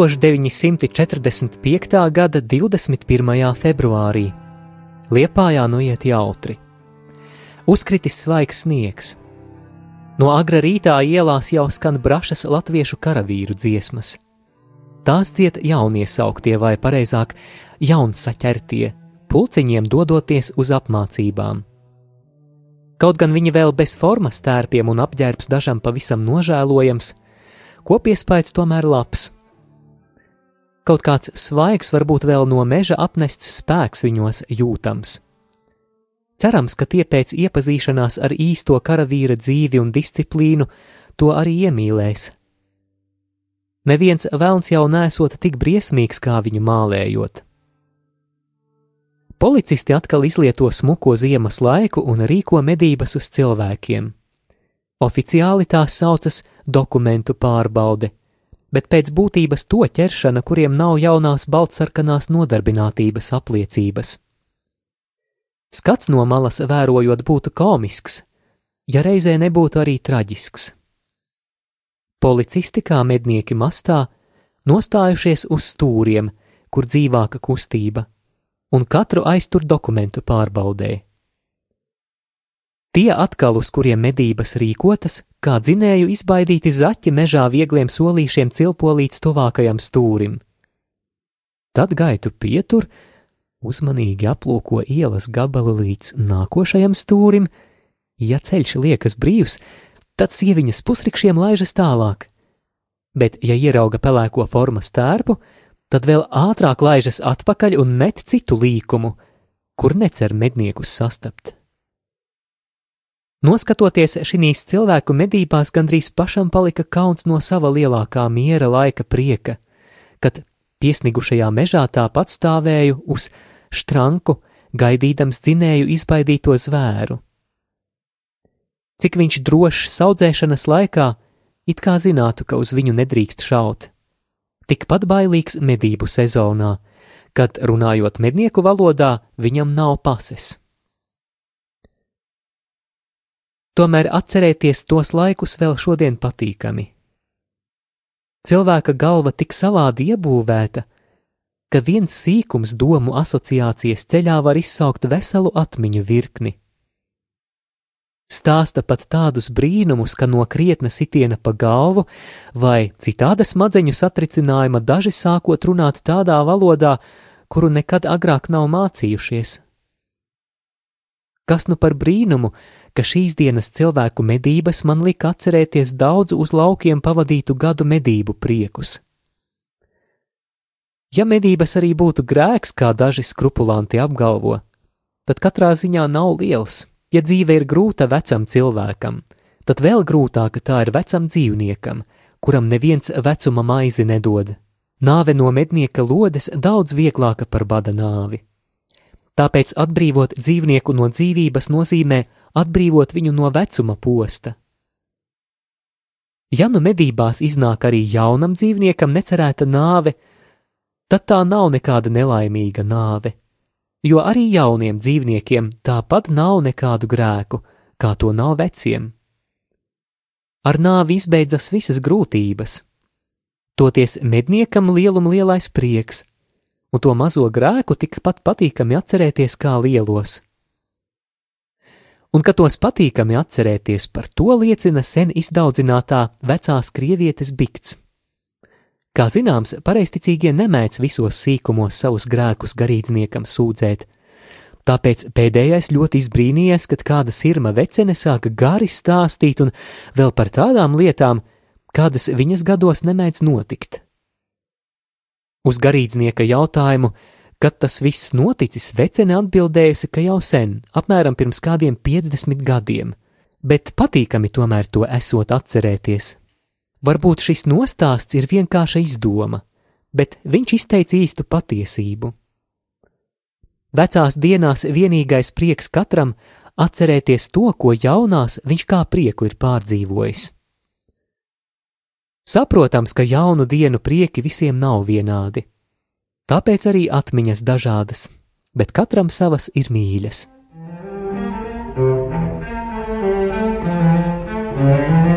1945. gada 21. februārī Liepājā noiet jautri. Uzkritis svaigs sniegs. No agra rītā ielās jau skan brašas latviešu karavīru dziesmas. Tās dzied jauniesauktie, vai pareizāk, jaunsaķertie, pulciņiem dodoties uz apmācībām. Kaut gan viņi vēl bez formas tērpiem un apģērbs dažam pavisam nožēlojams, kopiespējas tomēr labs Kaut kāds svaigs, varbūt vēl no meža atnests spēks viņos jūtams. Cerams, ka tie pēc iepazīšanās ar īsto karavīra dzīvi un disciplīnu to arī iemīlēs. Neviens vēlns jau nesot tik briesmīgs, kā viņu mālējot. Policisti atkal izlieto smuko ziemas laiku un rīko medības uz cilvēkiem. Oficiāli tās saucas dokumentu pārbaude, bet pēc būtības to ķeršana, kuriem nav jaunās baltsarkanās nodarbinātības apliecības. Skats no malas vērojot būtu komisks, ja reizē nebūtu arī traģisks. Policisti kā mednieki mastā nostājušies uz stūriem, kur dzīvāka kustība, un katru aiztur dokumentu pārbaudē. Tie atkal, uz kuriem medības rīkotas, kā dzinēju izbaidīti zaķi mežā viegliem solīšiem cilpo līdz tuvākajam stūrim. Tad gaitu pietur, uzmanīgi aplūko ielas gabalu līdz nākošajam stūrim, ja ceļš liekas brīvs, tad sieviņas pusrikšiem laižas tālāk. Bet, ja ierauga pelēko formas tērpu, tad vēl ātrāk laižas atpakaļ un met citu līkumu, kur necer medniekus sastapt. Noskatoties šīs cilvēku medībās, gandrīz pašam palika kauns no sava lielākā miera laika prieka, kad piesnigušajā mežā tāpat stāvēju uz štranku, gaidīdams dzinēju izbaidīto zvēru. Cik viņš drošs audzēšanas laikā, it kā zinātu, ka uz viņu nedrīkst šaut. Tikpat bailīgs medību sezonā, kad, runājot mednieku valodā, viņam nav pases. Tomēr atcerēties tos laikus vēl šodien patīkami. Cilvēka galva tik savādi iebūvēta, ka viens sīkums domu asociācijas ceļā var izsaukt veselu atmiņu virkni. Stāsta pat tādus brīnumus, ka no krietna sitiena pa galvu vai citāda smadzeņu satricinājuma daži sākot runāt tādā valodā, kuru nekad agrāk nav mācījušies. Kas nu par brīnumu, ka šīs dienas cilvēku medības man lika atcerēties daudzu uz laukiem pavadītu gadu medību priekus. Ja medības arī būtu grēks, kā daži skrupulanti apgalvo, tad katrā ziņā nav liels. Ja dzīve ir grūta vecam cilvēkam, tad vēl grūtāka tā ir vecam dzīvniekam, kuram neviens vecuma maizi nedod. Nāve no mednieka lodes daudz vieglāka par bada nāvi. Tāpēc atbrīvot dzīvnieku no dzīvības nozīmē atbrīvot viņu no vecuma posta. Ja nu medībās iznāk arī jaunam dzīvniekam necerēta nāve, tad tā nav nekāda nelaimīga nāve, jo arī jauniem dzīvniekiem tāpat nav nekādu grēku, kā to nav veciem. Ar nāvi izbeidzas visas grūtības, toties medniekam lielum lielais prieks, un to mazo grēku tikpat patīkami atcerēties kā lielos un ka tos patīkami atcerēties, par to liecina sen izdaudzinātā vecās krievietes bikts. Kā zināms, pareizticīgie nemēdz visos sīkumos savus grēkus garīdzniekam sūdzēt, Tāpēc pēdējais ļoti izbrīnījies, kad kāda sirma vecene sāka gari stāstīt un vēl par tādām lietām, kādas viņas gados nemēdz notikt. Uz garīdznieka jautājumu, kad tas viss noticis, vecene atbildējusi, ka jau sen, apmēram pirms kādiem 50 gadiem, bet patīkami tomēr to esot atcerēties. Varbūt šis nostāsts ir vienkārša izdoma, bet viņš izteica īstu patiesību. Vecās dienās vienīgais prieks katram atcerēties to, ko jaunās viņš kā prieku ir pārdzīvojis. Saprotams, ka jaunu dienu prieki visiem nav vienādi, tāpēc arī atmiņas dažādas, bet katram savas ir mīļas. Tūkstoš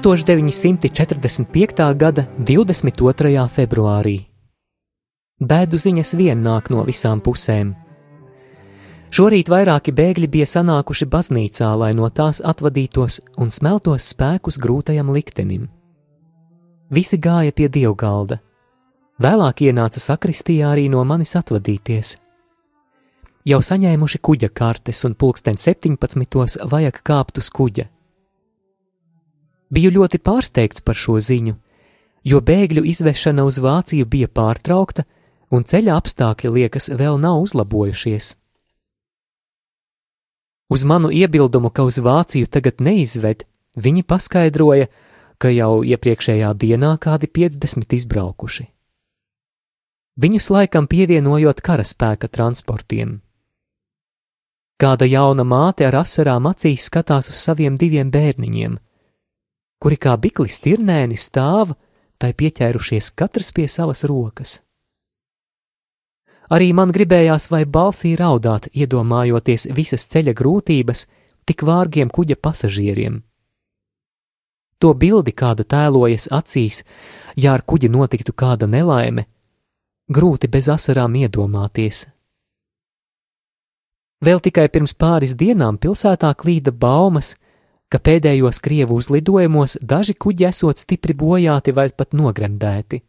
945. gada 22. februārī. Bēdu ziņas vien nāk no visām pusēm. Šorīt vairāki bēgļi bija sanākuši baznīcā, lai no tās atvadītos un smeltos spēkus grūtajam liktenim. Visi gāja pie dievgalda. Vēlāk ienāca sakristijā arī no manis atvadīties. Jau saņēmuši kuģa kartes un pulksten 17. vajag kāpt uz kuģa. Biju ļoti pārsteigts par šo ziņu, jo bēgļu izvešana uz Vāciju bija pārtraukta, un ceļa apstākļi liekas vēl nav uzlabojušies. Uz manu iebildumu, ka uz Vāciju tagad neizved, viņi paskaidroja, ka jau iepriekšējā dienā kādi 50 izbraukuši. Viņus laikam pievienojot karaspēka transportiem. Kāda jauna māte ar asarām acīs skatās uz saviem diviem bērniņiem – kuri kā bikli stirnēni stāv, tai pieķērušies katrs pie savas rokas. Arī man gribējās vai balsī raudāt, iedomājoties visas ceļa grūtības tik vārgiem kuģa pasažieriem. To bildi, kāda tēlojas acīs, ja ar kuģi notiktu kāda nelaime, grūti bez asarām iedomāties. Vēl tikai pirms pāris dienām pilsētā klīda baumas, ka pēdējos krievu uzlidojumos daži kuģi esot stipri bojāti vai pat nogremdēti.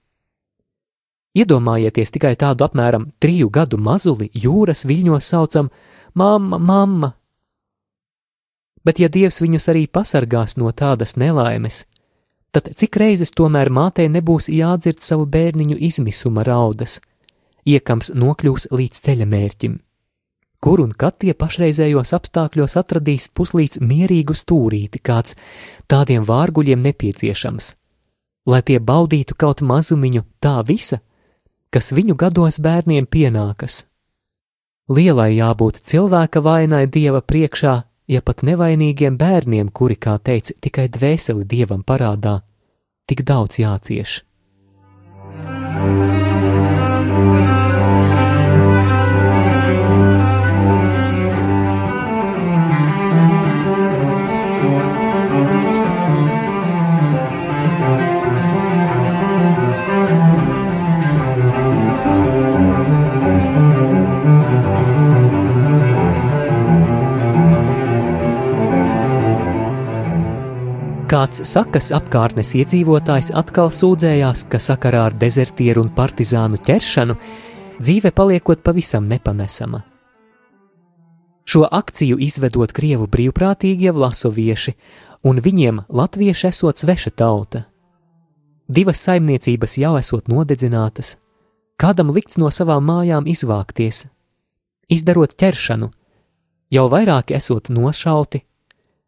Iedomājieties tikai tādu apmēram triju gadu mazuli jūras viļņos saucam mamma, mamma. Bet ja Dievs viņus arī pasargās no tādas nelaimes, tad cik reizes tomēr mātei nebūs jādzird savu bērniņu izmisuma raudas, iekams nokļūs līdz ceļa mērķim kur un kad tie pašreizējos apstākļos atradīs puslīdz mierīgu stūrīti, kāds tādiem vārguļiem nepieciešams, lai tie baudītu kaut mazumiņu tā visa, kas viņu gados bērniem pienākas. Lielai jābūt cilvēka vainai dieva priekšā, ja pat nevainīgiem bērniem, kuri, kā teica, tikai dvēseli dievam parādā, tik daudz jācieš. Kāds sakas apkārtnes iedzīvotājs atkal sūdzējās, ka sakarā ar dezertieru un partizānu ķeršanu dzīve paliekot pavisam nepanesama. Šo akciju izvedot krievu brīvprātīgie vlasovieši, un viņiem latvieši esot sveša tauta. Divas saimniecības jau esot nodedzinātas, kādam likts no savām mājām izvākties, izdarot ķeršanu, jau vairāki esot nošauti,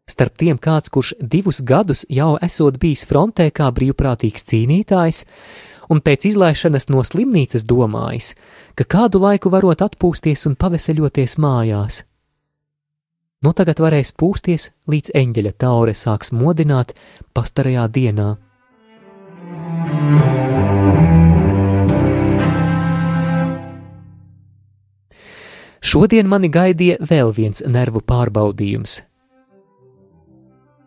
Starp tiem kāds, kurš divus gadus jau esot bijis frontē kā brīvprātīgs cīnītājs, un pēc izlaišanas no slimnīcas domājis, ka kādu laiku varot atpūsties un paveseļoties mājās. Nu tagad varēs pūsties, līdz eņģeļa taure sāks modināt pastarajā dienā. Šodien mani gaidīja vēl viens nervu pārbaudījums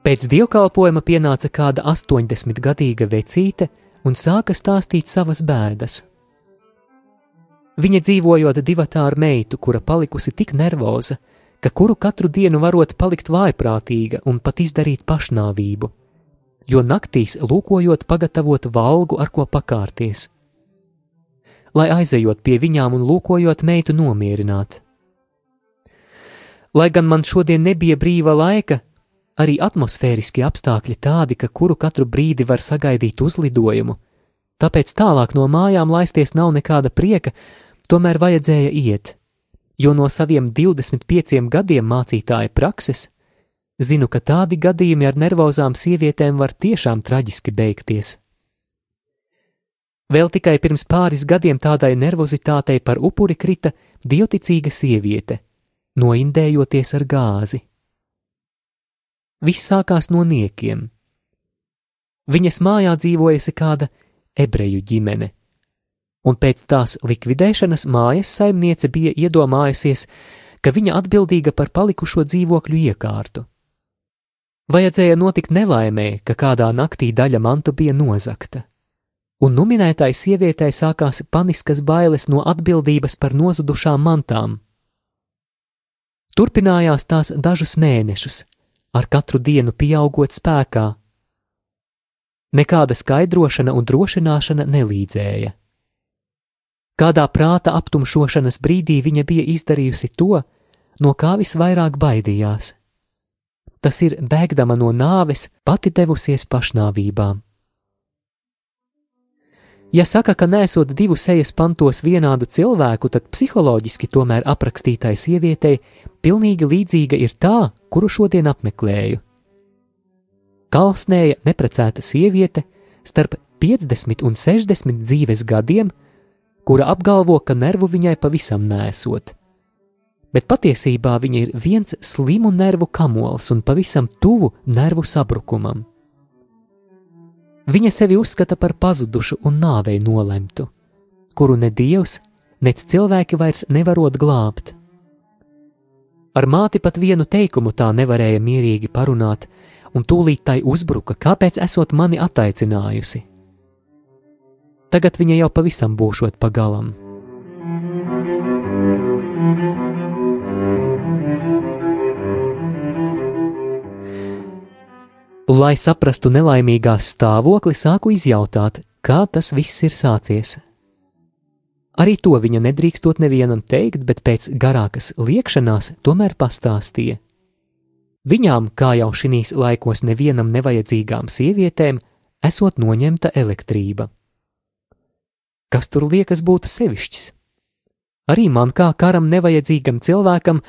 Pēc dievkalpojuma pienāca kāda 80-gadīga vecīte un sāka stāstīt savas bēdas. Viņa dzīvojot divatā ar meitu, kura palikusi tik nervoza, ka kuru katru dienu varot palikt vājprātīga un pat izdarīt pašnāvību, jo naktīs lūkojot pagatavot valgu, ar ko pakārties. Lai aizejot pie viņām un lūkojot meitu nomierināt. Lai gan man šodien nebija brīva laika, arī atmosfēriski apstākļi tādi, ka kuru katru brīdi var sagaidīt uzlidojumu, tāpēc tālāk no mājām laisties nav nekāda prieka, Tomēr vajadzēja iet, jo no saviem 25 gadiem mācītāja prakses zinu, ka tādi gadījumi ar nervozām sievietēm var tiešām traģiski beigties. Vēl tikai pirms pāris gadiem tādai nervozitātei par upuri krita dievoticīga sieviete, noindējoties ar gāzi. Viss sākās no niekiem. Viņas mājā dzīvojusi kāda ebreju ģimene, un pēc tās likvidēšanas mājas saimniece bija iedomājusies, ka viņa atbildīga par palikušo dzīvokļu iekārtu. Vajadzēja notikt nelaimē, ka kādā naktī daļa mantu bija nozakta, un numinētai sievietei sākās paniskas bailes no atbildības par nozudušām mantām. Turpinājās tās dažus mēnešus, ar katru dienu pieaugot spēkā. Nekāda skaidrošana un drošināšana nelīdzēja. Kādā prāta aptumšošanas brīdī viņa bija izdarījusi to, no kā visvairāk baidījās. Tas ir bēgdama no nāves, pati devusies pašnāvībā. Ja saka, ka nesot divu sejas pantos vienādu cilvēku, tad psiholoģiski tomēr aprakstītai sievietei pilnīgi līdzīga ir tā, kuru šodien apmeklēju. Kalsnēja neprecēta sieviete starp 50 un 60 dzīves gadiem kura apgalvo, ka nervu viņai pavisam nesot. Bet patiesībā viņa ir viens slimu nervu kamols un pavisam tuvu nervu sabrukumam. Viņa sevi uzskata par pazudušu un nāvei nolemtu, kuru ne dievs, nec cilvēki vairs nevarot glābt. Ar māti pat vienu teikumu tā nevarēja mierīgi parunāt, un tūlīt tai uzbruka, kāpēc esot mani attaicinājusi. Tagad viņa jau pavisam būšot pagalam. Lai saprastu nelaimīgās stāvokli, sāku izjautāt, kā tas viss ir sācies. Arī to viņa nedrīkstot nevienam teikt, bet pēc garākas liekšanās tomēr pastāstīja. Viņām, kā jau šīs laikos nevienam nevajadzīgām sievietēm, esot noņemta elektrība kas tur liekas būtu sevišķs. Arī man kā karam nevajadzīgam cilvēkam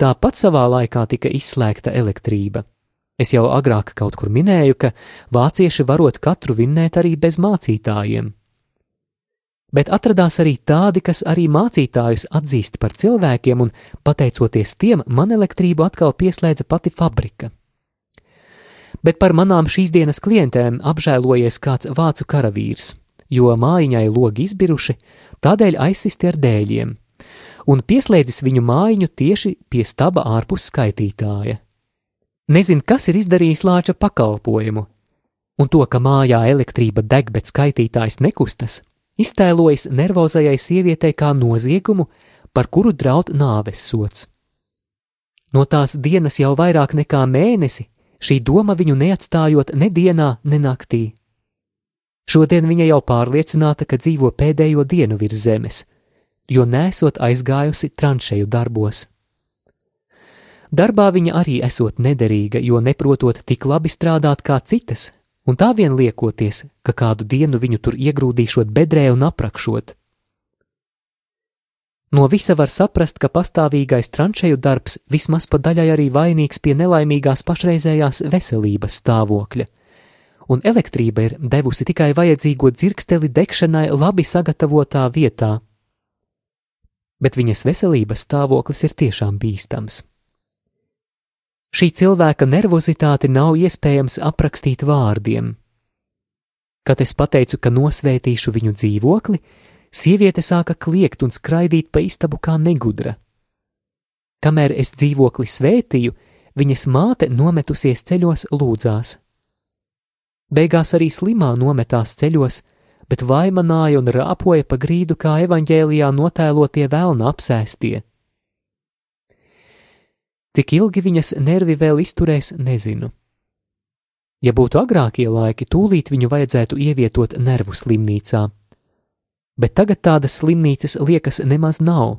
tāpat savā laikā tika izslēgta elektrība. Es jau agrāk kaut kur minēju, ka vācieši varot katru vinnēt arī bez mācītājiem. Bet atradās arī tādi, kas arī mācītājus atzīst par cilvēkiem, un pateicoties tiem, man elektrību atkal pieslēdza pati fabrika. Bet par manām šīs dienas klientēm apžēlojies kāds vācu karavīrs, jo mājiņai logi izbiruši, tādēļ aizsisti ar dēļiem, un pieslēdzis viņu mājiņu tieši pie staba ārpus skaitītāja. Nezinu, kas ir izdarījis lāča pakalpojumu, un to, ka mājā elektrība deg, bet skaitītājs nekustas, iztēlojas nervozajai sievietei kā noziegumu, par kuru draud nāves sots. No tās dienas jau vairāk nekā mēnesi šī doma viņu neatstājot ne dienā, ne naktī. Šodien viņa jau pārliecināta, ka dzīvo pēdējo dienu virs zemes, jo nesot aizgājusi tranšeju darbos. Darbā viņa arī esot nederīga, jo neprotot tik labi strādāt kā citas, un tā vien liekoties, ka kādu dienu viņu tur iegrūdīšot bedrē un aprakšot. No visa var saprast, ka pastāvīgais tranšeju darbs vismaz pa daļai arī vainīgs pie nelaimīgās pašreizējās veselības stāvokļa un elektrība ir devusi tikai vajadzīgo dzirksteli degšanai labi sagatavotā vietā. Bet viņas veselības stāvoklis ir tiešām bīstams. Šī cilvēka nervozitāti nav iespējams aprakstīt vārdiem. Kad es pateicu, ka nosvētīšu viņu dzīvokli, sieviete sāka kliegt un skraidīt pa istabu kā negudra. Kamēr es dzīvokli svētīju, viņas māte nometusies ceļos lūdzās. Beigās arī slimā nometās ceļos, bet vaimanāja un rāpoja pa grīdu kā evaņģēlijā notēlotie vēlna apsēstie. Cik ilgi viņas nervi vēl izturēs, nezinu. Ja būtu agrākie laiki, tūlīt viņu vajadzētu ievietot nervu slimnīcā. Bet tagad tādas slimnīcas liekas nemaz nav,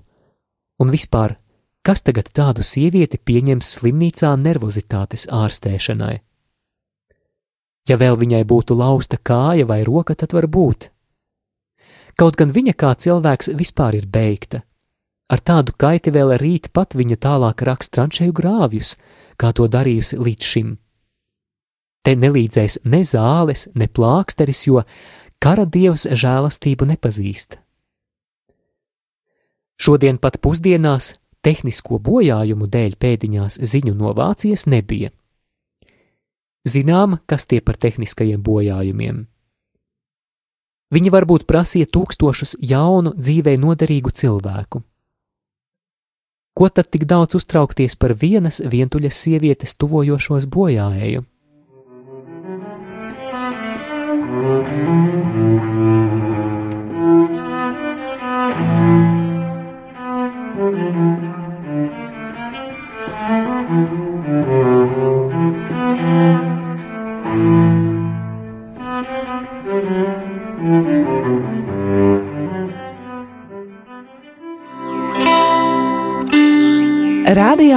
un vispār Kas tagad tādu sievieti pieņems slimnīcā nervozitātes ārstēšanai? Ja vēl viņai būtu lausta kāja vai roka, tad var būt. Kaut gan viņa kā cilvēks vispār ir beigta. Ar tādu kaiti vēl rīt pat viņa tālāk raksta tranšēju grāvjus, kā to darījusi līdz šim. Te nelīdzēs ne zāles, ne plāksteris, jo kara dievs žēlastību nepazīst. Šodien pat pusdienās tehnisko bojājumu dēļ pēdiņās ziņu no Vācijas nebija. Zinām, kas tie par tehniskajiem bojājumiem. Viņi varbūt prasīja tūkstošus jaunu, dzīvē noderīgu cilvēku. Ko tad tik daudz uztraukties par vienas vientuļas sievietes tuvojošos bojājēju?